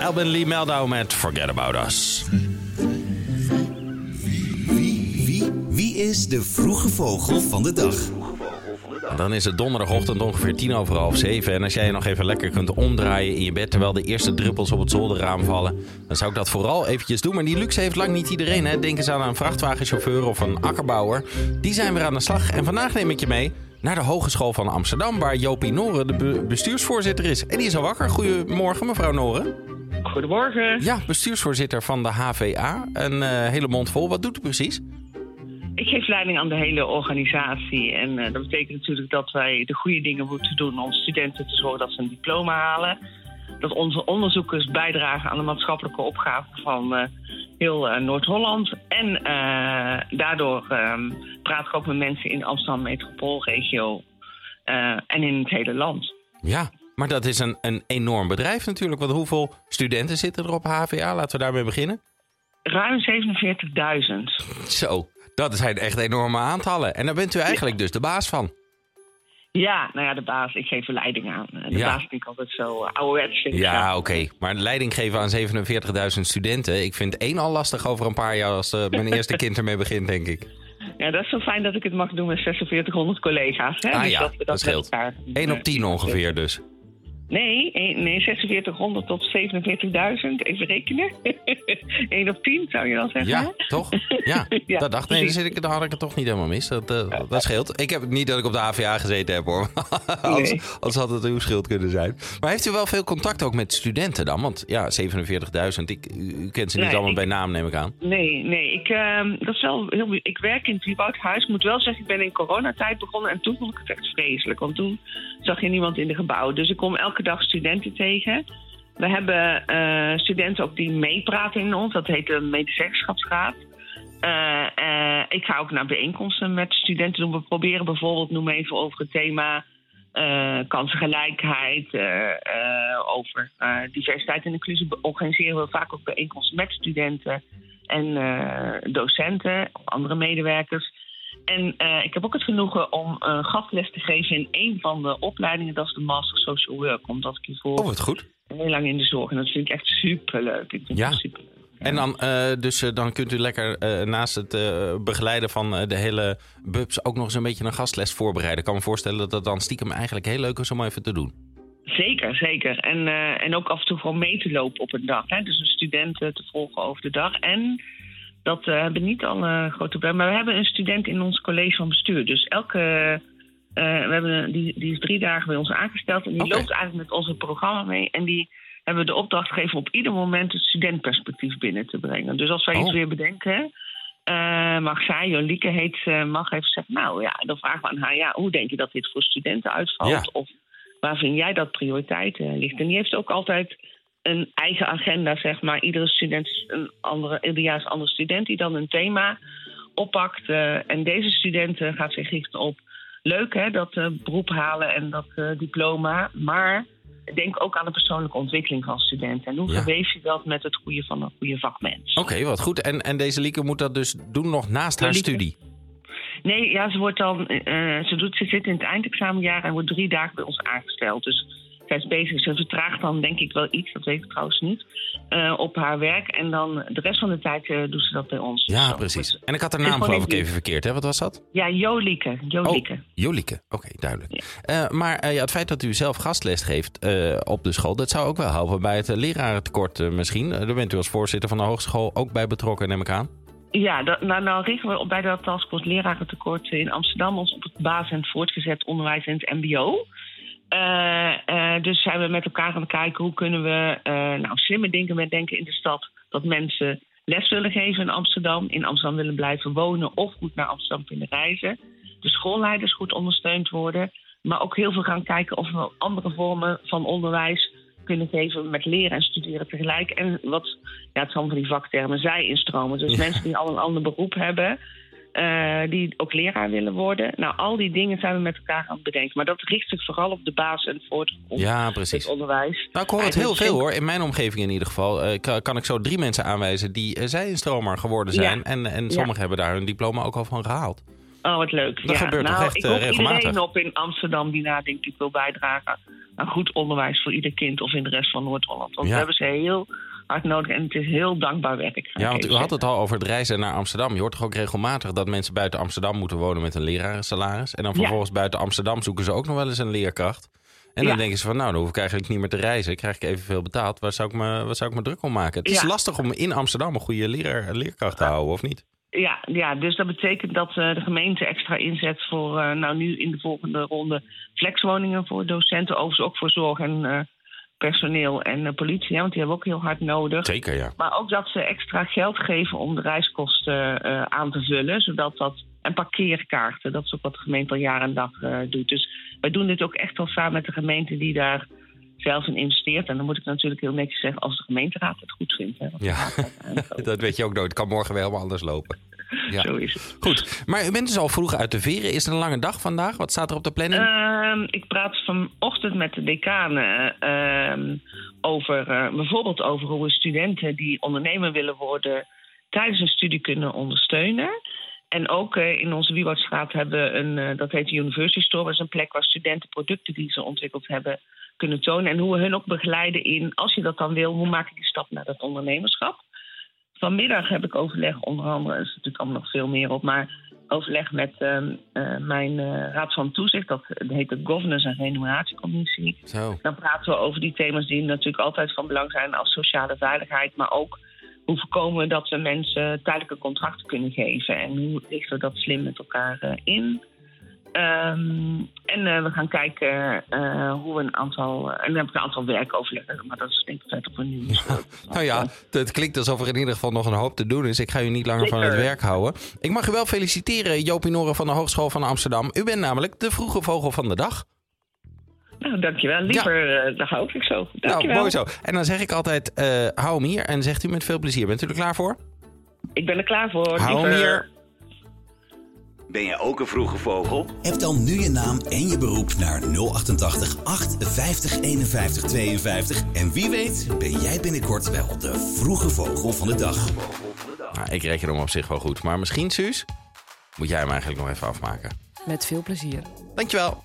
Alban Lee Meldau met Forget About Us. Wie, wie, wie is de vroege vogel van de dag? Dan is het donderdagochtend ongeveer tien over half zeven. En als jij je nog even lekker kunt omdraaien in je bed terwijl de eerste druppels op het zolderraam vallen, dan zou ik dat vooral eventjes doen. Maar die luxe heeft lang niet iedereen. Hè? Denk eens aan een vrachtwagenchauffeur of een akkerbouwer. Die zijn weer aan de slag. En vandaag neem ik je mee naar de Hogeschool van Amsterdam, waar Jopie Noren de be- bestuursvoorzitter is. En die is al wakker. Goedemorgen, mevrouw Noren. Goedemorgen. Ja, bestuursvoorzitter van de HVA. Een eh, hele mond vol. Wat doet u precies? Ik geef leiding aan de hele organisatie. En eh, dat betekent natuurlijk dat wij de goede dingen moeten doen om studenten te zorgen dat ze een diploma halen. Dat onze onderzoekers bijdragen aan de maatschappelijke opgave van eh, heel Noord-Holland. En daardoor ehm, praat ik ook met mensen in de Amsterdam metropoolregio en in het hele land. Ja, maar dat is een, een enorm bedrijf natuurlijk. Want hoeveel studenten zitten er op HVA? Laten we daarmee beginnen. Ruim 47.000. Zo, dat zijn echt enorme aantallen. En daar bent u eigenlijk dus de baas van. Ja, nou ja, de baas. Ik geef de leiding aan. De Ja. baas vind ik altijd zo uh, ouderwets. Ja, oké. Maar leiding geven aan 47.000 studenten. Ik vind één al lastig over een paar jaar als eh, mijn eerste kind ermee begint, denk ik. Ja, dat is zo fijn dat ik het mag doen met 4600 collega's. Hè? Ah Dus ja, we dat scheelt. elkaar, 1 op 10 ongeveer dus. Nee, nee 4600 tot 47.000. Even rekenen. 1 op 10 zou je dan zeggen. Ja, toch? Ja, Ja, dat dacht nee, ik, dan had ik het toch niet helemaal mis. Dat, eh, dat scheelt. Ik heb niet dat ik op de HVA gezeten heb hoor. anders, Nee. anders had het uw schuld kunnen zijn. Maar heeft u wel veel contact ook met studenten dan? Want ja, 47.000. Ik, u, u kent ze niet Nee, allemaal ik- bij naam, neem ik aan. Nee, nee. Ik, ehm, dat is wel heel, ik werk in het Lieboudhuis. Ik moet wel zeggen, ik ben in coronatijd begonnen. En toen vond ik het echt vreselijk. Want toen zag je niemand in de gebouwen. Dus ik kom elke dag studenten tegen. We hebben eh, studenten ook die meepraten in ons. Dat heet de medezeggenschapsraad. Eh, ik ga ook naar bijeenkomsten met studenten doen. We proberen bijvoorbeeld, noem even over het thema kansengelijkheid, over diversiteit en inclusie. Organiseren we vaak ook bijeenkomsten met studenten en docenten of andere medewerkers. En eh, ik heb ook het genoegen om eh, gastles te geven in een van de opleidingen. Dat is de Master Social Work. Omdat ik hiervoor Oh, wat goed. heel lang in de zorg. En dat vind ik echt superleuk. Ik vind Ja. het superleuk. En dan, eh, dus, dan kunt u lekker naast het begeleiden van de hele bubs ook nog eens een beetje een gastles voorbereiden. Ik kan me voorstellen dat dat dan stiekem eigenlijk heel leuk is om even te doen. Zeker, zeker. En, en ook af en toe gewoon mee te lopen op een dag. Hè? Dus een student te volgen over de dag. En dat eh, hebben niet alle grote problemen. Maar we hebben een student in ons college van bestuur. Dus elke. eh, we hebben, die, die is drie dagen bij ons aangesteld. En die loopt eigenlijk met ons programma mee. En die hebben we de opdracht gegeven op ieder moment het studentperspectief binnen te brengen. Dus als wij Oh. iets weer bedenken. eh, mag zij, Jolieke heet mag even zeggen. Nou ja, dan vragen we aan haar. Ja, hoe denk je dat dit voor studenten uitvalt? Ja. Of waar vind jij dat prioriteit ligt? En die heeft ook altijd een eigen agenda, zeg maar. Iedere student is een andere, ieder jaar is een andere student die dan een thema oppakt. eh, en deze student gaat zich richten op leuk, hè, dat eh, beroep halen en dat eh, diploma. Maar denk ook aan de persoonlijke ontwikkeling van studenten. En hoe Ja. verweef je dat met het goede van een goede vakmens? Oké, wat goed. En, en deze Lieke moet dat dus doen nog naast haar Lieke. studie. Nee, ja, ze, wordt dan, ze, doet, ze zit in het eindexamenjaar en wordt drie dagen bij ons aangesteld. Dus is bezig. Ze vertraagt dan denk ik wel iets, dat weet ik trouwens niet, eh, op haar werk. En dan de rest van de tijd eh, doet ze dat bij ons. Ja, Zo. precies. En ik had haar naam geloof ik even verkeerd, hè? Wat was dat? Ja, Jolieke. Jolieke. Oh, Jolieke. Oké, duidelijk. Eh, maar ja, het feit dat u zelf gastles geeft op de school... dat zou ook wel helpen bij het lerarentekort misschien. Daar bent u als voorzitter van de hogeschool ook bij betrokken, neem ik aan. Ja, dat, nou, nou richten we op- bij dat taskforce lerarentekort in Amsterdam ons op het basis- en voortgezet onderwijs en het MBO. Dus zijn we met elkaar aan het kijken hoe kunnen we eh, nou, slimme dingen bedenken in de stad. Dat mensen les willen geven in Amsterdam, in Amsterdam willen blijven wonen of goed naar Amsterdam kunnen reizen. De schoolleiders goed ondersteund worden. Maar ook heel veel gaan kijken of we andere vormen van onderwijs kunnen geven met leren en studeren tegelijk. En wat, ja, het zijn van die vaktermen, zij-instromen. Dus Ja. mensen die al een ander beroep hebben, eh, die ook leraar willen worden. Nou, al die dingen zijn we met elkaar aan het bedenken. Maar dat richt zich vooral op de basis en het Ja, precies. onderwijs. Nou, ik hoor het heel veel hoor. In mijn omgeving in ieder geval eh, kan, kan ik zo drie mensen aanwijzen die uh, zij-instromer geworden Ja. zijn. En, en sommigen hebben daar hun diploma ook al van gehaald. Oh, wat leuk. Dat ja. gebeurt nou, toch echt, ik eh, regelmatig? iedereen op in Amsterdam die nadenkt, ik wil bijdragen aan goed onderwijs voor ieder kind of in de rest van Noord-Holland. Want we hebben ze heel nodig en het is heel dankbaar werk. Ja, ik want u had het al over het reizen naar Amsterdam. Je hoort toch ook regelmatig dat mensen buiten Amsterdam moeten wonen met een lerarensalaris. En dan Ja. vervolgens buiten Amsterdam zoeken ze ook nog wel eens een leerkracht. En dan Ja. denken ze van, nou, dan hoef ik eigenlijk niet meer te reizen. Krijg ik evenveel betaald. Waar zou ik me, zou ik me druk om maken? Het is Ja. lastig om in Amsterdam een goede leraar, leerkracht te houden, of niet? Ja, ja, dus dat betekent dat eh, de gemeente extra inzet voor, eh, nou nu in de volgende ronde, flexwoningen voor docenten, overigens ook voor zorg en eh, personeel en eh, politie, want die hebben we ook heel hard nodig. Zeker, ja. Maar ook dat ze extra geld geven om de reiskosten eh, aan te vullen, zodat dat. En parkeerkaarten, dat is ook wat de gemeente al jaar en dag eh, doet. Dus wij doen dit ook echt wel samen met de gemeente die daar zelf in investeert. En dan moet ik natuurlijk heel netjes zeggen als de gemeenteraad het goed vindt. Hè, Ja. Dat weet je ook nooit. Het kan morgen weer helemaal anders lopen. Ja. Zo is het. Goed, maar u bent dus al vroeg uit de veren. Is het een lange dag vandaag? Wat staat er op de planning? Ehm, ik praat vanochtend met de decanen ehm, over eh, bijvoorbeeld over hoe we studenten die ondernemer willen worden tijdens een studie kunnen ondersteunen. En ook eh, in onze Wiewoudstraat hebben we een, eh, dat heet de University Store. Dat is een plek waar studenten producten die ze ontwikkeld hebben kunnen tonen. En hoe we hun ook begeleiden in, als je dat dan wil, hoe maak je die stap naar dat ondernemerschap. Vanmiddag heb ik overleg, onder andere, er is natuurlijk allemaal nog veel meer op, maar overleg met ehm, eh, mijn eh, raad van toezicht. Dat heet de Governance en Remuneratiecommissie. Zo. Dan praten we over die thema's die natuurlijk altijd van belang zijn als sociale veiligheid, maar ook hoe voorkomen we dat we mensen tijdelijke contracten kunnen geven en hoe richten we dat slim met elkaar eh, in. Ehm, en eh, we gaan kijken eh, hoe we een aantal. en dan heb ik een aantal werkoverleggen, maar dat is denk ik verder voor nu. Nou ja, het klinkt alsof er in ieder geval nog een hoop te doen is. Ik ga u niet langer van het werk houden. Ik mag u wel feliciteren, Jopie Noren van de Hogeschool van Amsterdam. U bent namelijk de vroege vogel van de dag. Nou, dankjewel. Liever, eh, dat hou ik zo. Dankjewel. Nou, mooi zo. En dan zeg ik altijd, eh, hou hem hier en zegt u met veel plezier. Bent u er klaar voor? Ik ben er klaar voor. Hou hem Liever. hier. Ben jij ook een vroege vogel? Heb dan nu je naam en je beroep naar 088 850 51 52. En wie weet ben jij binnenkort wel de vroege vogel van de dag. Nou, ik reken hem op zich wel goed. Maar misschien, Suus, moet jij hem eigenlijk nog even afmaken. Met veel plezier. Dankjewel.